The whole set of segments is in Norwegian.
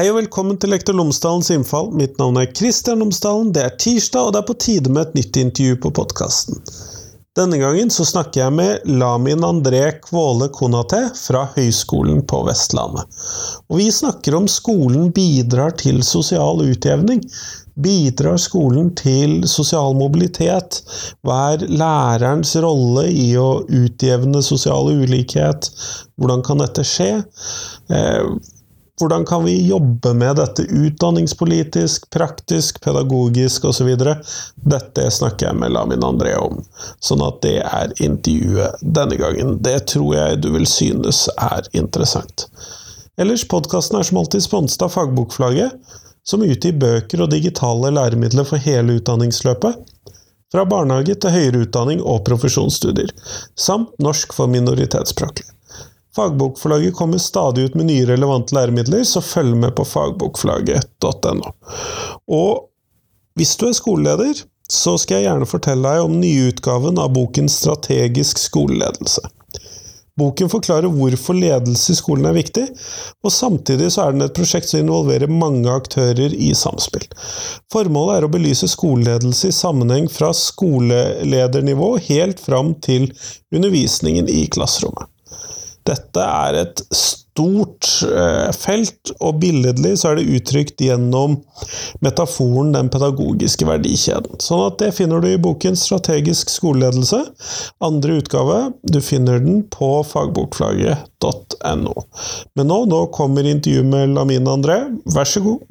Hei og velkommen til Lektor Lomsdalens innfall. Mitt navn er Kristian Lomsdalen. Det er tirsdag, og det er på tide med et nytt intervju på podkasten. Denne gangen så snakker jeg med Lamin André Kvåle Konaté fra Høgskolen på Vestlandet. Og vi snakker om skolen bidrar til sosial utjevning. Bidrar skolen til sosial mobilitet? Hva er lærerens rolle i å utjevne sosial ulikhet? Hvordan kan dette skje? Eh, hvordan kan vi jobbe med dette utdanningspolitisk, praktisk, pedagogisk osv.? Dette snakker jeg med Lamin André om. Sånn at det er intervjuet denne gangen. Det tror jeg du vil synes er interessant. Ellers, podkasten er som alltid sponset av Fagbokflagget, som utgir bøker og digitale læremidler for hele utdanningsløpet. Fra barnehage til høyere utdanning og profesjonsstudier, samt norsk for minoritetsspråklige. Fagbokforlaget kommer stadig ut med nye relevante læremidler, så følg med på fagbokforlaget.no. Og hvis du er skoleleder, så skal jeg gjerne fortelle deg om nyutgaven av boken Strategisk skoleledelse. Boken forklarer hvorfor ledelse i skolen er viktig, og samtidig så er den et prosjekt som involverer mange aktører i samspill. Formålet er å belyse skoleledelse i sammenheng fra skoleledernivå helt fram til undervisningen i klasserommet. Dette er et stort eh, felt, og billedlig så er det uttrykt gjennom metaforen den pedagogiske verdikjeden. Sånn at det finner du i boken Strategisk skoleledelse, andre utgave. Du finner den på fagbokflagget.no. Men nå, nå kommer intervjuet med Lamine André. Vær så god.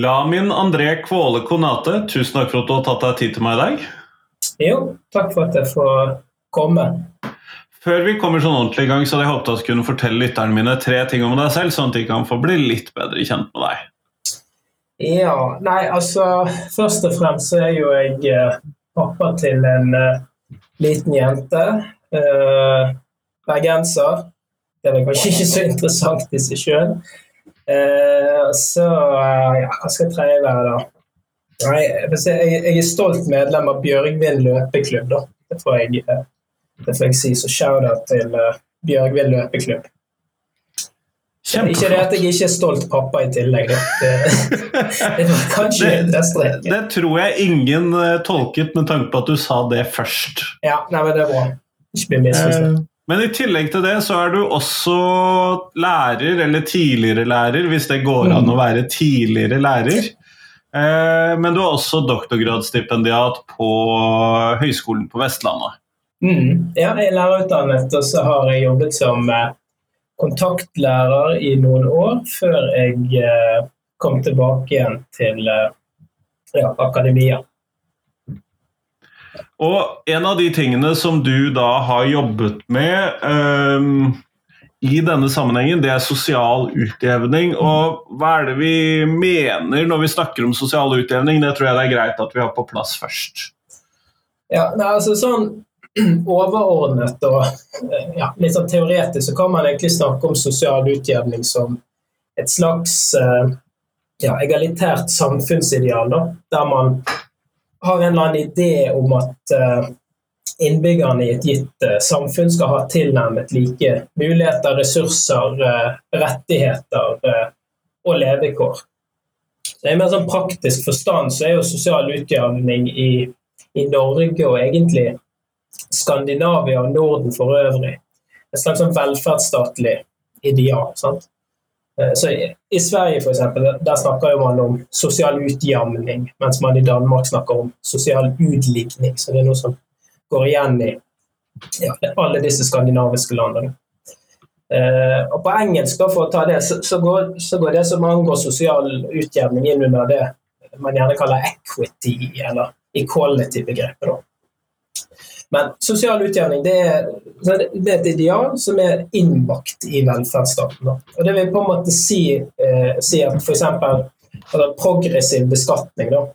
Lamin André Kvåle Konate, tusen takk for at du har tatt deg tid til meg i dag. Jo, takk for at jeg får komme. Før vi kommer sånn ordentlig i gang, så hadde jeg håpet at jeg kunne fortelle lytterne mine tre ting om deg selv, sånn at de kan få bli litt bedre kjent med deg. Ja, nei, altså Først og fremst så er jo jeg eh, pappa til en uh, liten jente. Uh, bergenser. Det er kanskje ikke så interessant i seg sjøl. Eh, så eh, ja, hva skal tredje være, da? Nei, jeg, jeg er stolt medlem av Bjørgvin løpeklubb, da. Det får jeg, eh, det får jeg si. Så shout-out til Bjørgvin løpeklubb. Kjempeflott. Ikke det at jeg ikke er stolt pappa i tillegg. Det, det kanskje det, det, det, tror jeg ingen tolket med tanke på at du sa det først. Ja, nei, men det er bra. Ikke bli misforstått. Men i tillegg til det så er du også lærer, eller tidligere lærer, hvis det går an å mm. være tidligere lærer. Eh, men du er også doktorgradsstipendiat på Høgskolen på Vestlandet. Mm. Ja, jeg er lærerutdannet, og så har jeg jobbet som eh, kontaktlærer i noen år, før jeg eh, kom tilbake igjen til ja, akademia. Og en av de tingene som du da har jobbet med um, i denne sammenhengen, det er sosial utjevning. Og hva er det vi mener når vi snakker om sosial utjevning? Det tror jeg det er greit at vi har på plass først. Ja, nei, altså sånn overordnet og ja, litt sånn teoretisk så kan man egentlig snakke om sosial utjevning som et slags eh, ja, egalitært samfunnsideal, da, der man har en eller annen idé om at uh, innbyggerne i et gitt uh, samfunn skal ha tilnærmet like muligheter, ressurser, uh, rettigheter og levekår. I mer sånn praktisk forstand så er jo sosial utjevning i, i Norge og egentlig Skandinavia og Norden for øvrig et slags sånn velferdsstatlig ideal. sant? Eh, så i, Sverige for eksempel, der snakker man om sosial utjamning, mens man i Danmark snakker om sosial utligning. Så det er noe som går igjen i ja, alle disse skandinaviske landene. Eh, og På engelsk for å ta det, så, så, går, så, går, det som angår sosial utjevning inn under det man gjerne kaller equity, eller equality-begrepet. Men sosial utjevning det er, det er, et ideal som er innbakt i velferdsstaten. Og Det vil på en måte si, eh, si at f.eks. Altså progressiv beskatning da,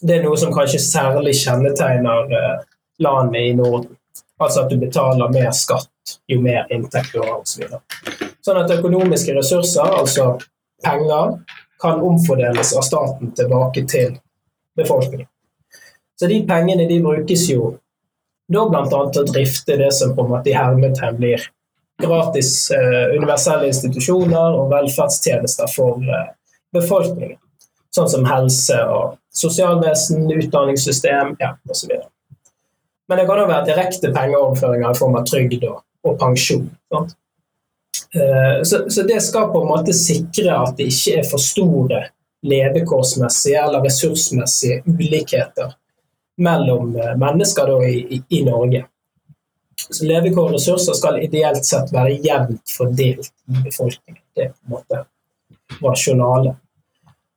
det er noe som kanskje særlig kjennetegner eh, landet i Norden. Altså at du betaler mer skatt jo mer inntekt du har osv. Så sånn at økonomiske ressurser, altså penger, kan omfordeles av staten tilbake til befolkningen. Så de pengene de brukes jo da bl.a. å drifte det som på en måte i hermetegn blir gratis eh, universelle institusjoner og velferdstjenester for eh, befolkningen. Sånn som helse og sosialvesen, utdanningssystem ja, osv. Men det kan òg være direkte pengeoverføringer i form av trygd og, og pensjon. Eh, så, så, det skal på en måte sikre at det ikke er for store levekårsmessige eller ressursmessige ulikheter mellom eh, mennesker i, i, i, Norge. Så Levekår og ressurser skal ideelt sett være jevnt fordelt i befolkningen. Det er på en måte rasjonale.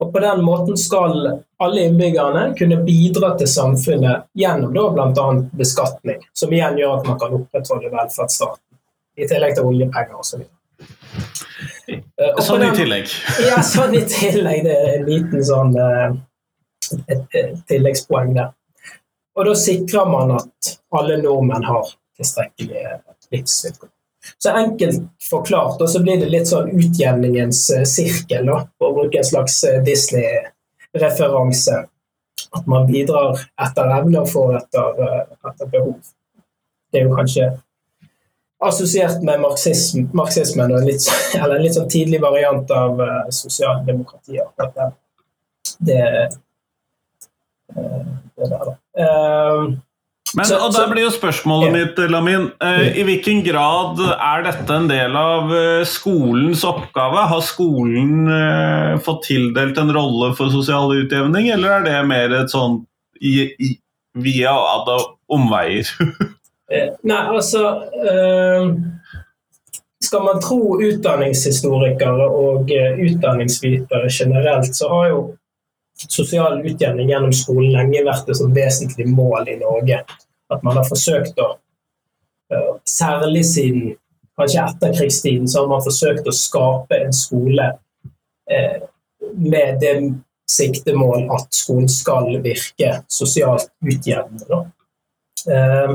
Og På den måten skal alle innbyggerne kunne bidra til samfunnet gjennom bl.a. beskatning, som igjen gjør at man kan opprettholde velferdsstaten, i tillegg til oljepenger osv. Eh, sånn i tillegg? Ja, sånn i tillegg. Det er en liten sånn eh, et, et tilleggspoeng der. Og da sikrer man at alle nordmenn har tilstrekkelige livsvilkår. Så enkelt forklart, og så blir det litt sånn utjevningens eh, sirkel, da, for å bruke en slags eh, Disney-referanse. At man bidrar etter evne og får etter, eh, etter, behov. Det er jo kanskje assosiert med marxism, marxismen, litt, eller en litt sånn tidlig variant av uh, sosialdemokratiet. Det, det der, da. Uh, men, så, og Der blir jo spørsmålet ja. mitt, Lamin. Eh, I hvilken grad er dette en del av eh, skolens oppgave? Har skolen eh, fått tildelt en rolle for sosial utjevning, eller er det mer et sånn via omveier? Nei, altså eh, Skal man tro utdanningshistorikere og utdanningsvitere generelt, så har jo sosial utjevning gjennom skolen lenge vært et vesentlig mål i Norge. At man har forsøkt å eh, Særlig siden kanskje etterkrigstiden så har man forsøkt å skape en skole eh, med det siktemål at skolen skal virke sosialt utjevnende. Eh,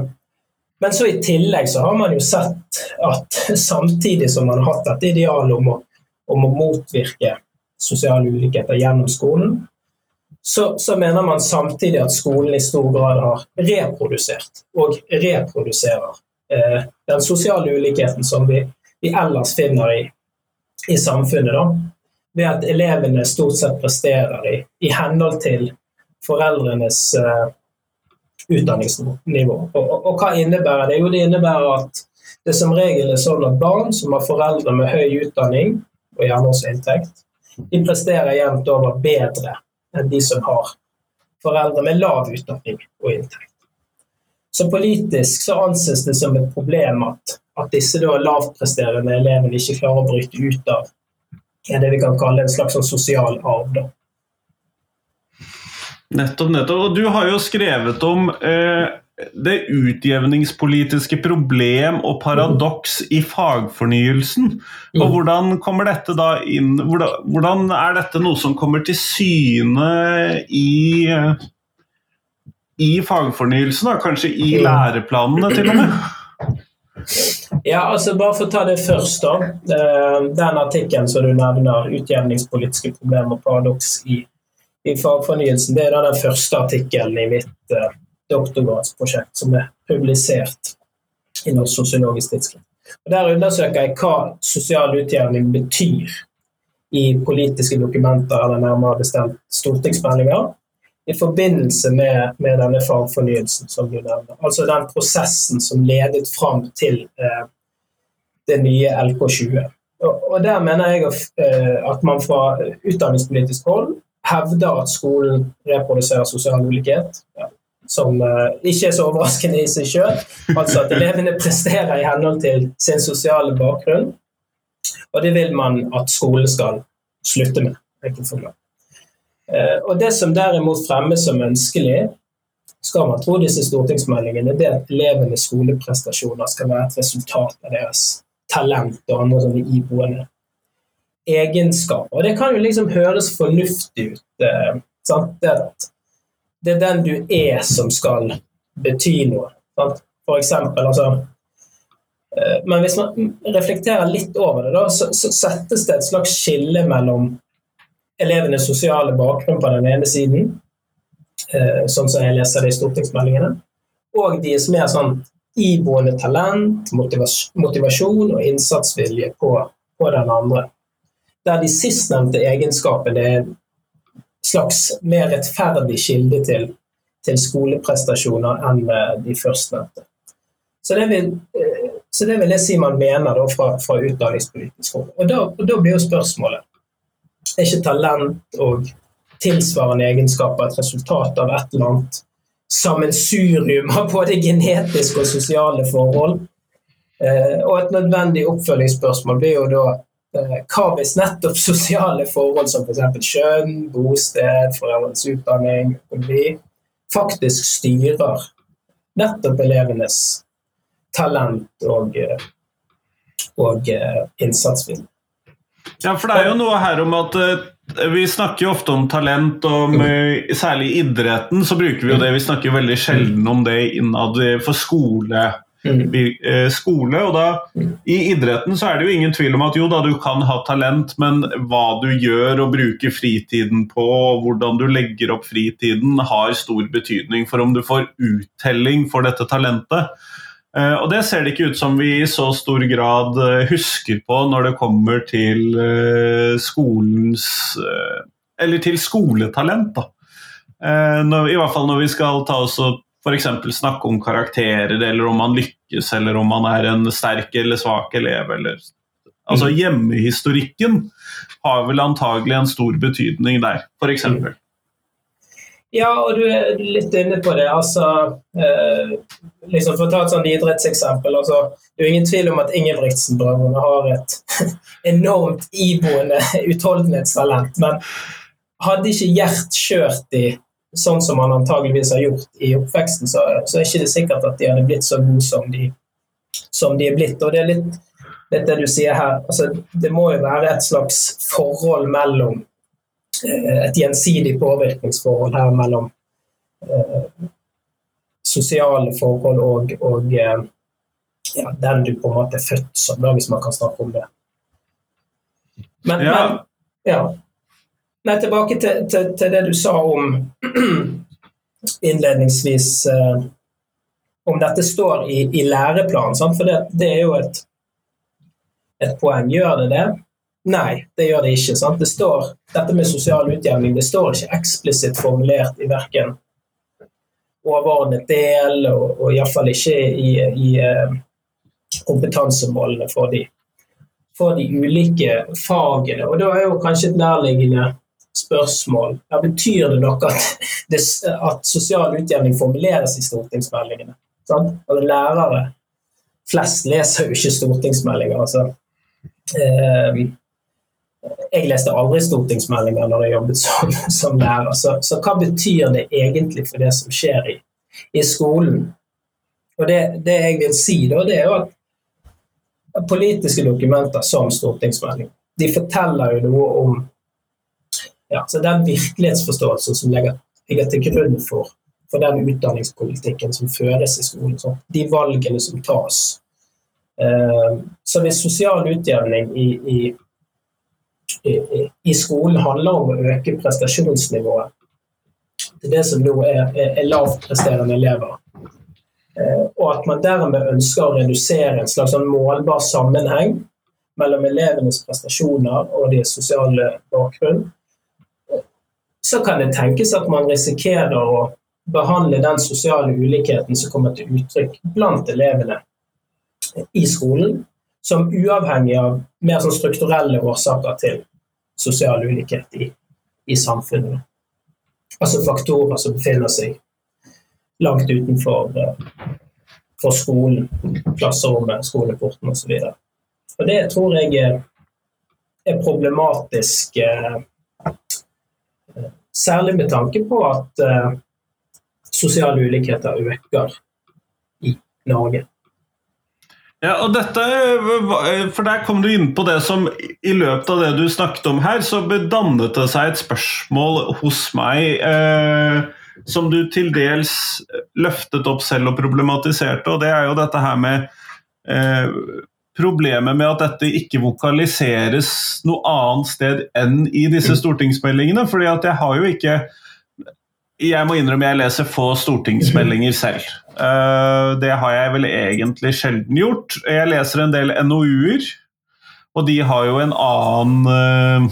men så i tillegg så har man jo sett at samtidig som man har hatt dette idealet om om å motvirke sosiale ulikheter gjennom skolen, så, så, mener man samtidig at skolen i stor grad har reprodusert og reproduserer eh, den sosiale ulikheten som vi, vi ellers finner i, i samfunnet. Da, ved at elevene stort sett presterer i, i henhold til foreldrenes eh, utdanningsnivå. Og, og, og, hva innebærer det? Jo, det innebærer at det som regel er sånn at barn som har foreldre med høy utdanning, og gjerne også inntekt, de presterer jevnt over bedre enn de som har foreldre med lav utdanning og inntekt. Så politisk så anses det som et problem at, at disse da lavtpresterende elevene ikke klarer å bryte ut av det vi kan kalle en slags sånn sosial arv. da. Nettopp, nettopp. Og du har jo skrevet om eh, det utjevningspolitiske problem og paradoks i fagfornyelsen. Og mm. hvordan kommer dette da inn hvordan, er dette noe som kommer til syne i, i fagfornyelsen? Da? Kanskje i mm. læreplanene, til og med? Ja, altså Bare for å ta det først. da. Eh, den artikkelen som du nevner, 'Utjevningspolitiske problemer og paradoks i, i fagfornyelsen', det er da den første artikkelen i mitt uh, doktorgradsprosjekt som er publisert i Norsk sosiologisk tidsskrift. Og Der undersøker jeg hva sosial utjevning betyr i politiske dokumenter, eller nærmere bestemt stortingsmeldinger, i forbindelse med, med denne fagfornyelsen som du nevner. Altså den prosessen som ledet fram til eh, det nye LK20. Og, og Der mener jeg eh, at man fra utdanningspolitisk hold hevder at skolen reproduserer sosial ulikhet. Ja, som uh, ikke er så overraskende i seg sjøl. Altså at elevene presterer i henhold til sin sosiale bakgrunn. Og det vil man at skolen skal slutte med. Uh, og Det som derimot fremmes som ønskelig, skal man tro disse stortingsmeldingene, det er at elevenes skoleprestasjoner skal være et resultat av deres talent og andre sånne iboende egenskaper. Og Det kan jo liksom høres fornuftig ut. Uh, sant? Det at det er den du er, som skal bety noe. Sant? For eksempel, altså eh, Men hvis man reflekterer litt over det, da, så, så, settes det et slags skille mellom elevenes sosiale bakgrunn på den ene siden, eh, sånn som jeg leser det i stortingsmeldingene, og deres mer sånn iboende talent, motivasjon og innsatsvilje på, på den andre. Der de sistnevnte egenskapene er slags mer rettferdig kilde til, til skoleprestasjoner enn de førstnevnte. Så det vil, eh, så det vil jeg si man mener da, fra, fra utdanningspolitisk hold. Og da, og da blir jo spørsmålet er ikke talent og tilsvarende egenskaper et resultat av et eller annet sammensurium av både genetiske og sosiale forhold. Eh, og et nødvendig oppfølgingsspørsmål blir jo da eh, hva hvis nettopp sosiale forhold som f.eks. kjønn, bosted, foreldrenes utdanning, økonomi, faktisk styrer nettopp elevenes talent og, eh, og innsatsvilje. Ja, for det er jo noe her om at vi snakker jo ofte om talent, og med, særlig i idretten så bruker vi jo det. Vi snakker jo veldig sjelden om det innad for skole. Eh, skole, og da I idretten så er det jo ingen tvil om at jo da, du kan ha talent, men hva du gjør og bruker fritiden på, og hvordan du legger opp fritiden, har stor betydning for om du får uttelling for dette talentet. Eh, og det ser det ikke ut som vi i så stor grad eh, husker på når det kommer til skolens Eller til skoletalent, da. I hvert fall når vi skal ta oss og f.eks. snakke om karakterer, eller om man lykkes, eller om man er en sterk eller svak elev, eller Altså mm. hjemmehistorikken har vel antagelig en stor betydning der, f.eks. Ja, og du er litt inne på det. altså eh, liksom For å ta et sånt idrettseksempel. altså Det er jo ingen tvil om at Ingebrigtsen-brødrene har et enormt iboende utholdenhetstalent. Men hadde ikke Gjert kjørt de sånn som man antageligvis har gjort i oppveksten, så, så er det ikke sikkert at de hadde blitt så gode som de, som de er blitt. Og det er litt, litt det du sier her. altså Det må jo være et slags forhold mellom Eh, et gjensidig påvirkningsforhold her mellom eh, sosiale forhold og, og eh, ja, den du på en måte er født som, da, hvis man kan snakke om det. Men, ja. men ja. Nei, tilbake til, til, til, det du sa om innledningsvis eh, Om dette står i, i læreplanen, for det, det, er jo et, et poeng. Gjør det det? Nei, det gjør det ikke. Sant? Det står, dette med sosial utjevning det står ikke eksplisitt formulert i verken overordnet del, og, og iallfall ikke i, i uh, kompetansemålene for de, for de, ulike fagene. Og Da er jo kanskje et nærliggende spørsmål ja, Betyr det noe at, det, at sosial utjevning formuleres i stortingsmeldingene? Sant? Altså, lærere flest leser jo ikke stortingsmeldinger. altså. Eh, jeg leste aldri stortingsmeldinger når jeg jobbet som, som lærer, så, så, hva betyr det egentlig for det som skjer i, i skolen? Og det, det, jeg vil si, da, det er jo at politiske dokumenter som stortingsmelding, de forteller jo noe om ja, den virkelighetsforståelsen som ligger, ligger til grunn for, for, den utdanningspolitikken som føres i skolen. Så de valgene som tas. Uh, så hvis sosial utjevning i, i i skolen handler om å øke prestasjonsnivået til det som nå er, er, er lavpresterende elever. Eh, og at man dermed ønsker å redusere en slags sånn målbar sammenheng mellom elevenes prestasjoner og deres sosiale bakgrunn, så kan det tenkes at man risikerer å behandle den sosiale ulikheten som kommer til uttrykk blant elevene i skolen, som uavhengig av mer sånn strukturelle årsaker til sosial ulikhet i, i samfunnet. Altså faktorer som befinner seg langt utenfor uh, for skolen, klasserommet, skoleporten osv. Det tror jeg er, problematisk, uh, særlig med tanke på at uh, sosiale ulikheter øker i Norge. Ja, og dette, for Der kom du inn på det som i løpet av det du snakket om her, så dannet det seg et spørsmål hos meg eh, som du til dels løftet opp selv og problematiserte, og det er jo dette her med eh, problemet med at dette ikke vokaliseres noe annet sted enn i disse Mm. stortingsmeldingene. fordi at jeg har jo ikke Jeg må innrømme jeg leser få stortingsmeldinger selv. Eh, det har jeg vel egentlig sjelden gjort. Jeg leser en del NOU-er, og de har jo en annen eh,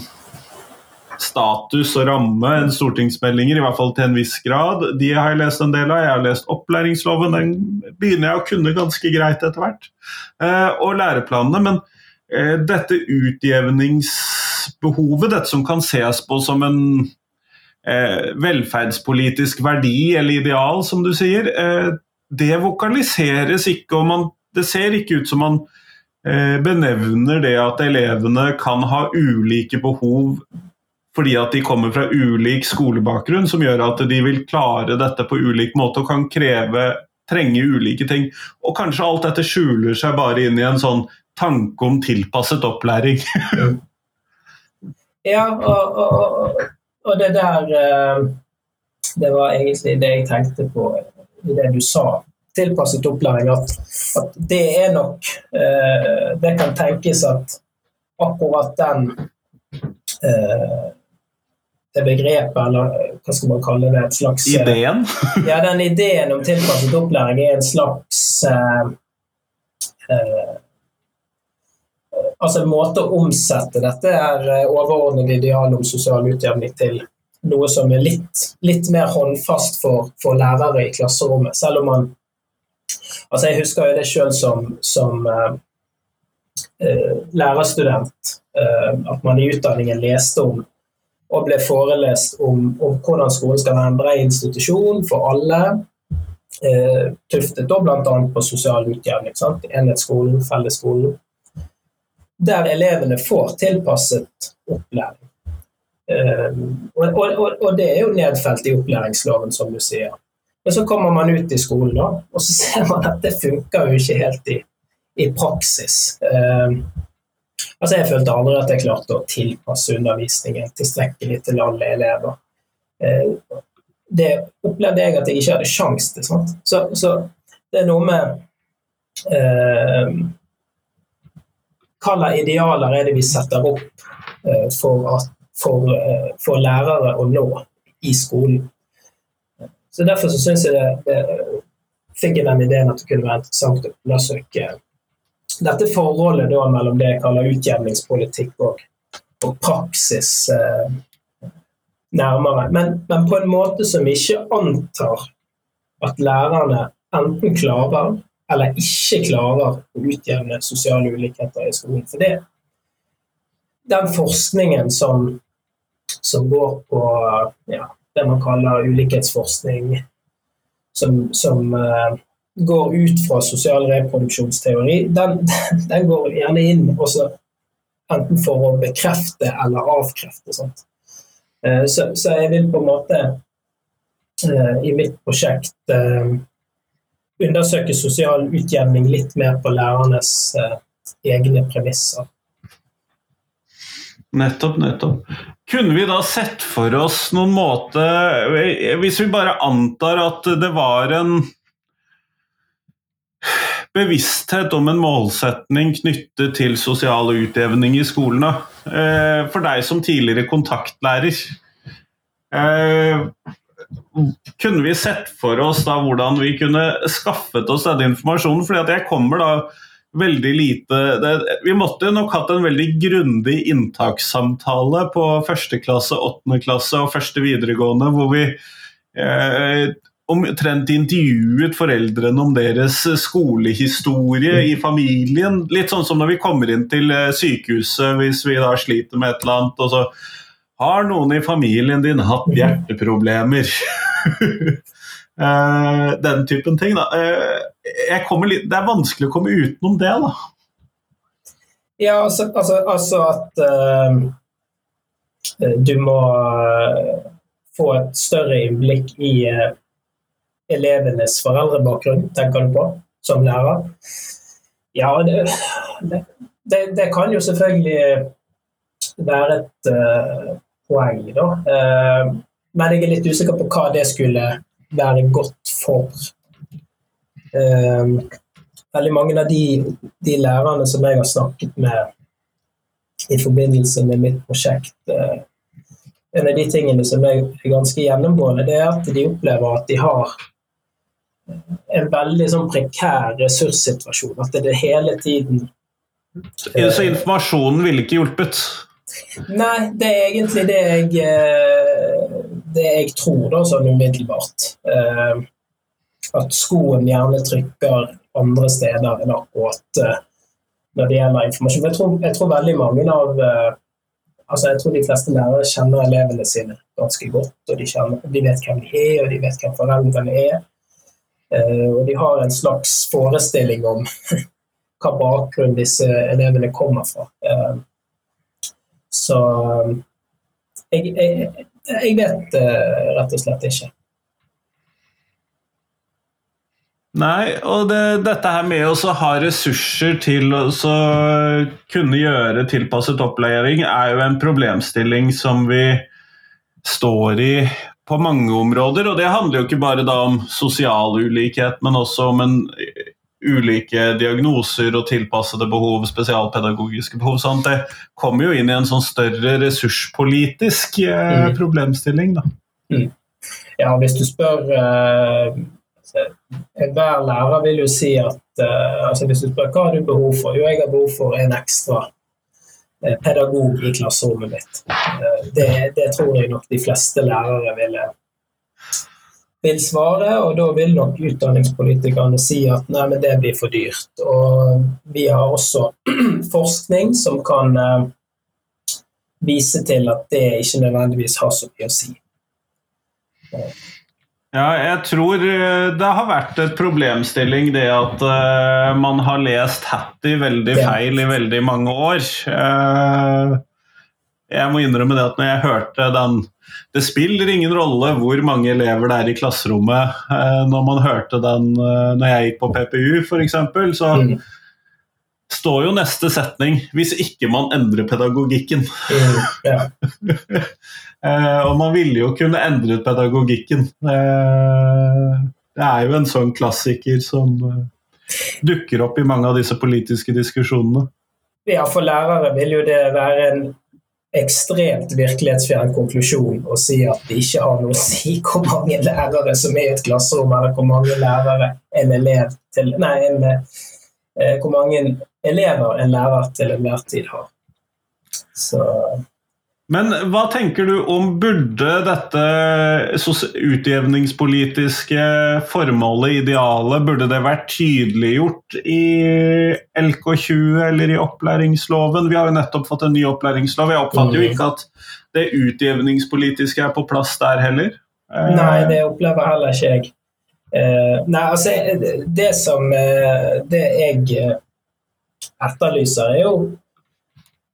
status og ramme enn stortingsmeldinger, i hvert fall til en viss grad. De har jeg lest en del av. Jeg har lest opplæringsloven, den begynner jeg å kunne ganske greit etter hvert. Eh, og læreplanene. Men eh, dette utjevningsbehovet, dette som kan ses på som en eh, velferdspolitisk verdi eller ideal, som du sier, det vokaliseres ikke. og man, Det ser ikke ut som man benevner det at elevene kan ha ulike behov fordi at de kommer fra ulik skolebakgrunn, som gjør at de vil klare dette på ulik måte og kan kreve, trenge ulike ting. Og kanskje alt dette skjuler seg bare inn i en sånn tanke om tilpasset opplæring. Ja, og, og, og, det der eh, Det var egentlig det jeg tenkte på i det du sa. Tilpasset opplæring. At, at det er nok eh, Det kan tenkes at akkurat den eh, det begrepet, eller hva skal man kalle det, et slags eh, Ideen. Ja, den ideen om tilpasset opplæring er en slags eh, eh, Altså en måte å omsette dette er eh, overordnede idealet om sosial utjevning til noe som er litt, litt mer håndfast for, for lærere i klasserommet. Selv om man Altså, jeg husker jo det sjøl som, som eh, eh, lærerstudent, eh, at man i utdanningen leste om og ble forelest om, om hvordan skolen skal være en bred institusjon for alle. Eh, tuftet da bl.a. på sosial utjevning. Sant? Enhetsskolen, fellesskolen. Der elevene får tilpasset opplæring. Eh, og, og, og, det er jo nedfelt i opplæringsloven, som du sier. Men så kommer man ut i skolen, da, og så ser man at det funker jo ikke helt i, i praksis. Eh, Altså, jeg følte aldri at jeg klarte å tilpasse undervisningen tilstrekkelig til alle elever. Eh, Det opplevde jeg at jeg ikke hadde sjans til. Sant? Så, så det er noe med eh, Hva slags idealer er det vi setter opp eh, for, at, for, eh, for lærere å nå i skolen? Så Derfor så syns jeg det, det fikk jeg den ideen at det kunne være interessant å undersøke dette forholdet da mellom det jeg kaller utjevningspolitikk og, og praksis eh, nærmere. Men, men, på en måte som ikke antar at lærerne enten klarer eller ikke klarer å utjevne sosiale ulikheter i skolen. For det, den forskningen som, som går på ja, det man kaller ulikhetsforskning, som, som uh, går ut fra sosial reproduksjonsteori, den, den går gjerne inn også enten for å bekrefte eller avkrefte. Sant? Uh, så, så, jeg vil på en måte uh, i mitt prosjekt undersøke sosial utjevning litt mer på lærernes egne premisser. Nettopp, nettopp. Kunne vi da sett for oss noen måte Hvis vi bare antar at det var en bevissthet om en målsetning knyttet til sosial utjevning i skolene. For deg som tidligere kontaktlærer. Kunne vi sett for oss da hvordan vi kunne skaffet oss denne informasjonen? Fordi at jeg kommer da veldig lite det, Vi måtte nok hatt en veldig grundig inntakssamtale på første klasse, åttende klasse og første videregående, hvor vi eh, omtrent intervjuet foreldrene om deres skolehistorie i familien. Litt sånn som når vi kommer inn til sykehuset hvis vi da sliter med et eller annet. og så har noen i familien din hatt hjerteproblemer? Den typen ting. Da. Litt, det er vanskelig å komme utenom det, da. Ja, altså, altså, altså at uh, du må få et større innblikk i uh, elevenes foreldrebakgrunn, tenker du på, som lærer? Ja, det, det, det kan jo selvfølgelig være et uh, poeng, da. Uh, men jeg er litt usikker på hva det skulle være godt for. Uh, veldig mange av de, de, lærerne som jeg har snakket med i forbindelse med mitt prosjekt En av de tingene som er ganske gjennomgående, det er at de opplever at de har en veldig sånn prekær ressurssituasjon. At det er hele tiden Så informasjonen ville ikke hjulpet? Nei, det er egentlig det jeg, eh, det jeg tror, da, sånn umiddelbart. Eh, at skoen gjerne trykker andre steder enn akkurat eh, når det gjelder informasjon. Jeg tror, jeg tror veldig mange av altså Jeg tror de fleste lærere kjenner elevene sine ganske godt. og De, kjenner, de vet hvem de er, og de vet hvem foreldrene er. Og de har en slags forestilling om hva bakgrunn disse elevene kommer fra. Så jeg, jeg, jeg vet rett og slett ikke. Nei, og det, dette her med å ha ressurser til å kunne gjøre tilpasset opplæring, er jo en problemstilling som vi står i på mange områder. Og det handler jo ikke bare om sosial ulikhet, men også om en ulike diagnoser og tilpassede behov, spesialpedagogiske behov. sånn Det kommer jo inn i en sånn større ressurspolitisk eh, mm. problemstilling. da. Mm. Ja, hvis du spør eh, Enhver lærer vil jo si at eh, altså Hvis du spør hva har du behov for, jo jeg har behov for en ekstra pedagog i klasserommet mitt. Det, det, tror jeg nok de fleste lærere ville vil svare, og da vil nok utdanningspolitikerne si at nei, men det blir for dyrt. Og vi har også forskning som kan uh, vise til at det ikke nødvendigvis har så mye å si. Ja, jeg tror eh, det har vært et problemstilling det at uh, man har lest Hattie veldig feil i veldig mange år. Uh, jeg må innrømme det at når jeg hørte den Det spiller ingen rolle hvor mange elever det er i klasserommet. Uh, når man hørte den når jeg gikk på PPU, f.eks., så mm. Står jo neste setning 'hvis ikke man endrer pedagogikken'. Mm, ja. Eh, og man ville jo kunne endret pedagogikken. det er jo en sånn klassiker som dukker opp i mange av disse politiske diskusjonene. Ja, for lærere vil jo det være en ekstremt virkelighetsfjern konklusjon å si at det ikke har noe å si hvor mange lærere som er i et klasserom, eller hvor mange lærere en elev til Nei, en, eh, hvor mange elever en lærer til enhver tid har. Så men hva tenker du om burde dette utjevningspolitiske formålet, idealet, burde det vært tydeliggjort i LK20 eller i opplæringsloven? Vi har jo nettopp fått en ny opplæringslov. Jeg oppfatter jo mm. ikke at det utjevningspolitiske er på plass der heller. Nei, det opplever heller ikke jeg. Uh, nei, altså, det som uh, Det jeg etterlyser, er jo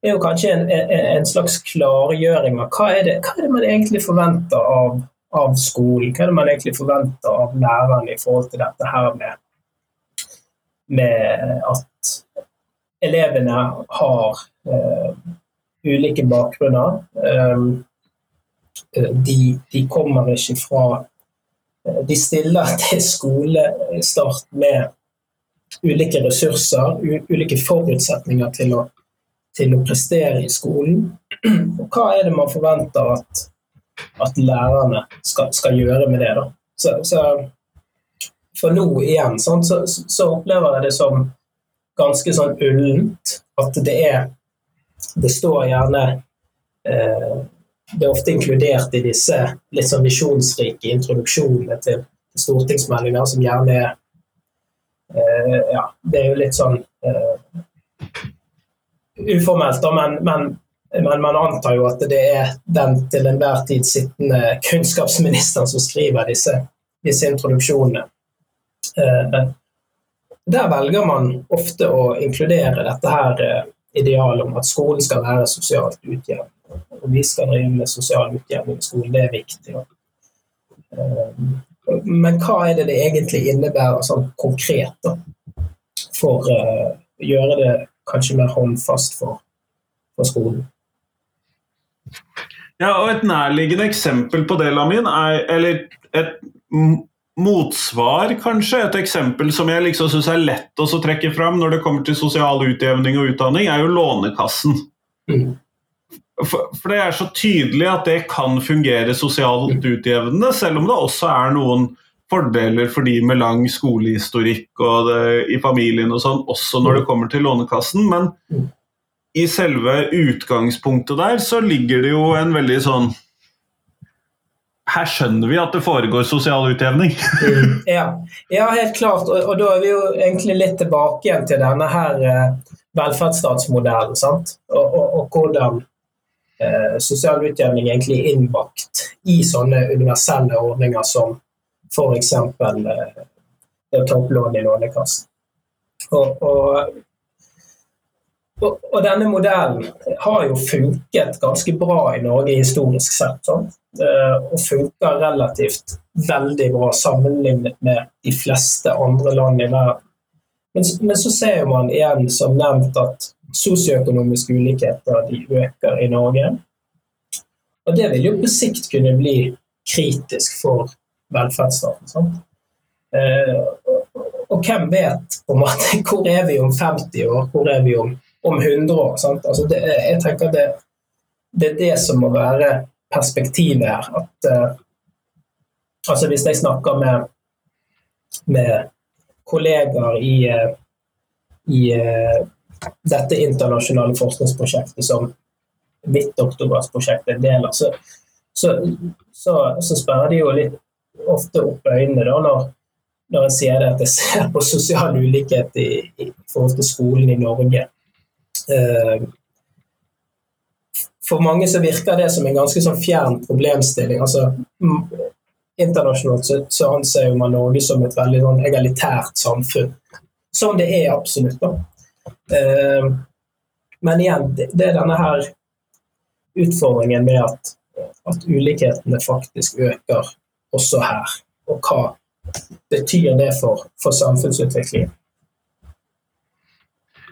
er jo kanskje en, en, slags klargjøring av hva er, det, hva er det man egentlig forventer av, av, skolen? Hva er det man egentlig forventer av lærerne i forhold til dette her med, med at elevene har uh, ulike bakgrunner. Um, de, de, kommer ikke fra De stiller til skolestart med ulike ressurser, ulike forutsetninger til å til å prestere i skolen. Og hva er det man forventer at, at lærerne skal, skal, gjøre med det? da? Så, så For nå igjen sånn, så, så, opplever jeg det som ganske sånn ullent. At det er Det står gjerne eh, Det er ofte inkludert i disse litt sånn visjonsrike introduksjonene til stortingsmeldinger, som gjerne er Ja, det er jo litt sånn eh, uformelt, da, men, men, men, man antar jo at det er den til enhver tid sittende kunnskapsministeren som skriver disse, disse introduksjonene. Eh, der velger man ofte å inkludere dette her eh, idealet om at skolen skal være sosialt utjevnende. Og vi skal drive med sosial utjevning i skolen, det er viktig. Eh, men hva er det det egentlig innebærer sånn konkret da, for å gjøre det kanskje mer håndfast for, for skolen. Ja, og Et nærliggende eksempel på det, Lamin, er, eller et motsvar, kanskje. Et eksempel som jeg liksom syns er lett å trekke fram når det kommer til sosial utjevning og utdanning, er jo Lånekassen. Mm. For, for, det er så tydelig at det kan fungere sosialt utjevnende, selv om det også er noen fordeler for de med lang skolehistorikk og det, i familien og sånn, også når det kommer til Lånekassen. Men i selve utgangspunktet der så ligger det jo en veldig sånn Her skjønner vi at det foregår sosial utjevning. Mm, ja. ja, helt klart. Og, og, da er vi jo egentlig litt tilbake igjen til denne her eh, velferdsstatsmodellen. sant? Og, og, og hvordan sosial utjevning egentlig innbakt i sånne universelle ordninger som f.eks. Eh, det å ta opp lån i Lånekassen. Og, og, og, og denne modellen har jo funket ganske bra i Norge historisk sett. Eh, og funker relativt veldig bra sammenlignet med de fleste andre land i verden. Men, men så ser man igjen, som nevnt, at sosioøkonomiske ulikheter de øker i Norge. Og det vil jo på sikt kunne bli kritisk for velferdsstaten. sant? Eh, og, hvem vet på en måte, hvor er vi om 50 år, hvor er vi om, om 100 år? Altså det, jeg tenker det, det er det som må være perspektivet her. At, uh, altså hvis jeg snakker med, med kollegaer i, uh, i uh, dette internasjonale forskningsprosjektet som mitt doktorgradsprosjekt er en del av, så, så, så, så sperrer de jo litt ofte opp øynene da, når, når jeg sier det at jeg ser på sosial ulikhet i, i forhold til skolen i Norge. Uh, for mange så virker det som en ganske sånn fjern problemstilling. Altså, internasjonalt så, så anser man Norge som et veldig sånn egalitært samfunn. Som det er absolutt. da. Eh, men igjen, det, er denne her utfordringen med at, at ulikhetene faktisk øker også her. Og hva betyr det for, for samfunnsutviklingen?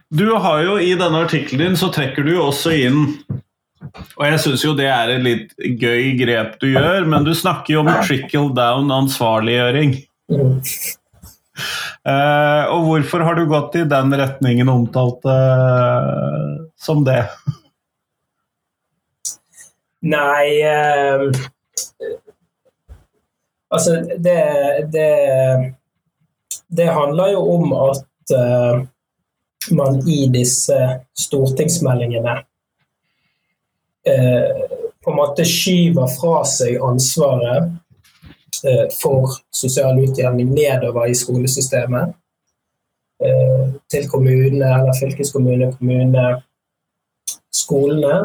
Du har jo I denne artikkelen din så trekker du jo også inn og jeg syns jo det er et litt gøy grep du gjør, men du snakker jo om trickle down ansvarliggjøring. Mm. Uh, og hvorfor har du gått i den retningen omtalt uh, som det? Nei uh, Altså, det, det, det handler jo om at man i disse stortingsmeldingene på en måte skyver fra seg ansvaret for sosial utjevning nedover i skolesystemet. Til kommunene eller fylkeskommune, kommune, skolene.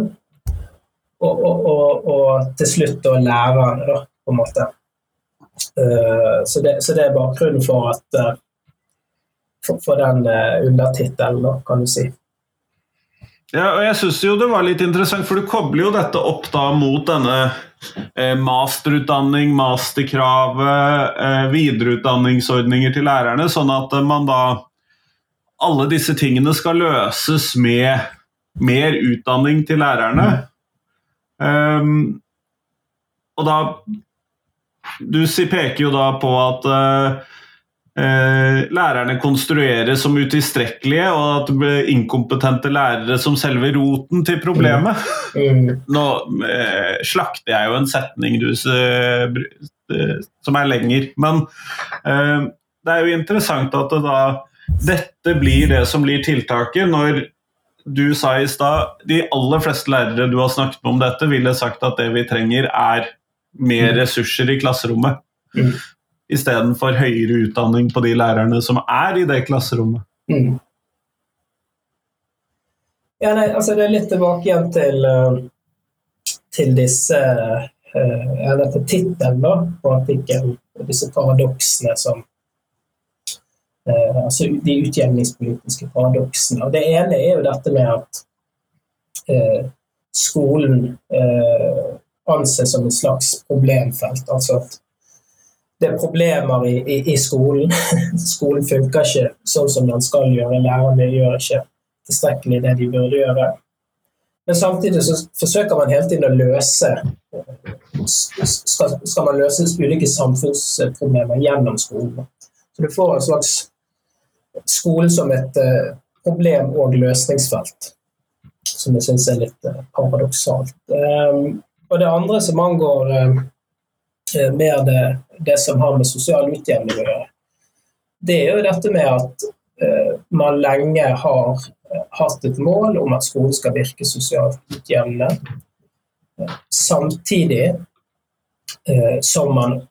Og, og, og, og til slutt da lærerne, da, på en måte. Så det, så det er bakgrunnen for at for, for den undertittelen, kan du si. Ja, og jeg syns jo det var litt interessant, for du kobler jo dette opp da mot denne eh, masterutdanning, masterkravet, eh, videreutdanningsordninger til lærerne, sånn at eh, man da Alle disse tingene skal løses med mer utdanning til lærerne. Um, og da Du peker jo da på at Eh, lærerne konstrueres som utilstrekkelige, og at det blir inkompetente lærere som selve roten til problemet. Mm. Nå eh, slakter jeg jo en setning du, eh, som er lenger, men eh, det er jo interessant at det da, dette blir det som blir tiltaket. når du sa i stad de aller fleste lærere du har snakket med om dette, ville sagt at det vi trenger, er mer ressurser i klasserommet. Mm istedenfor høyere utdanning på de lærerne som er i det klasserommet. Mm. Ja, nei, altså det er litt tilbake igjen til, til disse uh, dette tittelen på artikkelen, disse paradoksene som uh, Altså de utjevningspolitiske paradoksene. Og det ene er jo dette med at skolen anses som et slags problemfelt. altså at det er problemer i, i, i, skolen. skolen funker ikke sånn som den skal gjøre. Lærerne gjør ikke tilstrekkelig det de burde gjøre. Men samtidig så forsøker man hele tiden å løse skal, skal man løse ulike samfunnsproblemer gjennom skolen. Så du får en slags skole som et uh, problem- og løsningsfelt, som jeg syns er litt uh, paradoksalt. Um, og det andre som angår uh, mer det, det, som har med sosial utjevning å gjøre, det er jo dette med at man lenge har hatt et mål om at skolen skal virke sosialt utjevnende. Samtidig eh, som man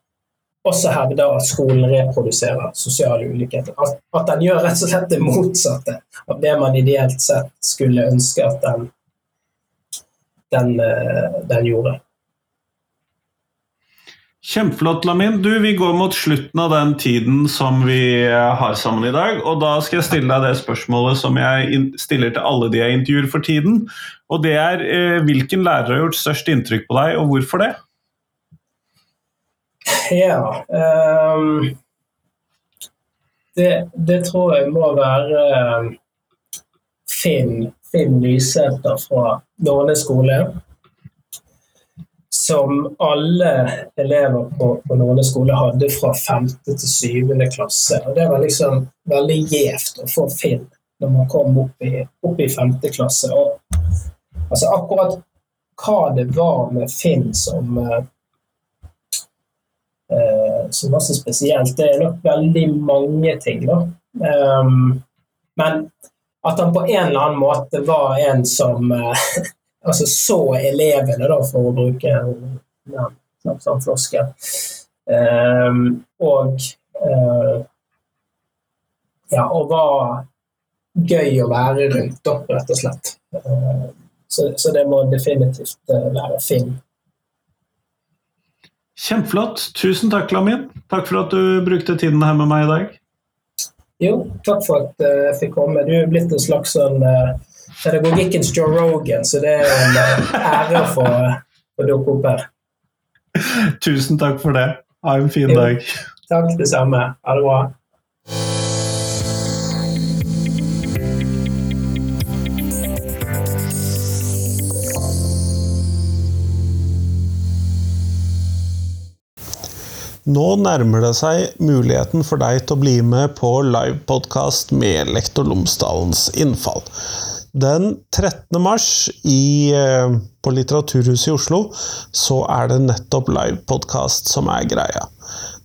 også hevder at skolen reproduserer sosiale ulikheter. At, at, den gjør rett og slett det motsatte av det man ideelt sett skulle ønske at den, den, eh, den gjorde. Kjempeflott, Lamin. Du, Vi går mot slutten av den tiden som vi eh, har sammen i dag. og Da skal jeg stille deg det spørsmålet som jeg stiller til alle de jeg intervjuer for tiden. Og det er eh, hvilken lærer har gjort størst inntrykk på deg, og hvorfor det? Ja um, det, det, tror jeg må være uh, Finn, Finn Nysæter fra Nåne skole som alle elever på, på Nåne skole hadde fra 5. til 7. klasse. Og Det var liksom veldig gjevt å få Finn når man kom opp i, opp i 5. klasse. Og, altså akkurat hva det var med Finn som, eh, eh, som var så spesielt, det er nok veldig mange ting. da. Um, men at han på en eller annen måte var en som eh, altså så elevene, da, for å bruke en ja, sånn floskel. Um, og uh, ja, og var gøy å være rundt, da, rett og slett. Uh, så, så, det må definitivt uh, være Finn. Kjempeflott. Tusen takk, Lamin. Takk for at du brukte tiden her med meg i dag. Jo, takk for at jeg fikk komme. Du er blitt en slags sånn pedagogikkens Joe Rogan, så det er en ære ære å få, få dukke opp her. Tusen takk for det. Ha en fin jo, dag. Takk, det samme. Ha det bra. Nå nærmer det seg muligheten for deg til å bli med på livepodkast med Lektor Lomsdalens innfall. Den 13. mars i, eh, på Litteraturhuset i Oslo så er det nettopp livepodkast som er greia.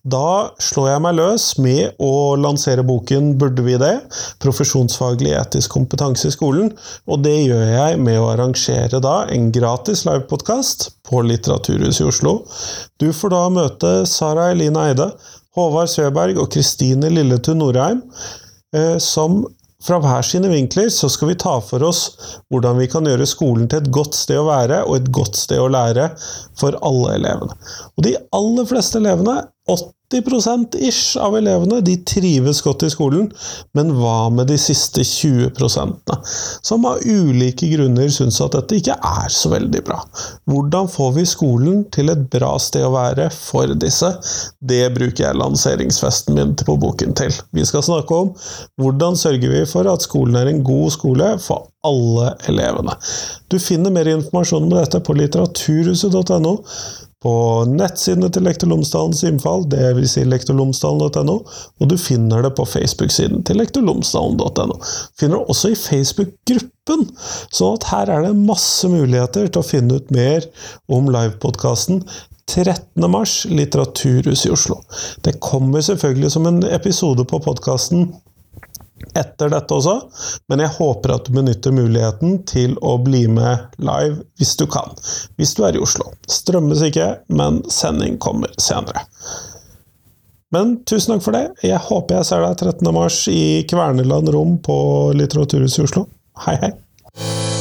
Da slår jeg meg løs med å lansere boken 'Burde vi det?' Profesjonsfaglig etisk kompetanse i skolen. Og det gjør jeg med å arrangere da en gratis livepodkast på Litteraturhuset i Oslo. Du får da møte Sara Eline Eide, Håvard Søberg og Kristine Lilletun Norheim, eh, som fra hver sine vinkler så skal vi ta for oss hvordan vi kan gjøre skolen til et godt sted å være og et godt sted å lære for alle elevene. Og de aller fleste elevene, 80 ish av elevene de trives godt i skolen, men hva med de siste 20% som av ulike grunner syns at dette ikke er så veldig bra? Hvordan får vi skolen til et bra sted å være for disse? Det bruker jeg lanseringsfesten min på boken til. Vi skal snakke om hvordan sørger vi for at skolen er en god skole for alle elevene. Du finner mer informasjon om dette på litteraturhuset.no på nettsidene til Lektor Lomsdalens innfall, dvs. Si lektorlomsdalen.no, og du finner det på Facebook-siden til lektorlomsdalen.no. Finner det også i Facebook-gruppen, sånn at her er det masse muligheter til å finne ut mer om livepodkasten 13. mars, Litteraturhus i Oslo. Det kommer selvfølgelig som en episode på podkasten etter dette også, men jeg håper at du benytter muligheten til å bli med live hvis du kan. Hvis du er i Oslo. Strømmes ikke, men sending kommer senere. Men tusen takk for det. Jeg håper jeg ser deg 13. mars i Kverneland Rom på Litteraturhuset i Oslo. Hei, hei!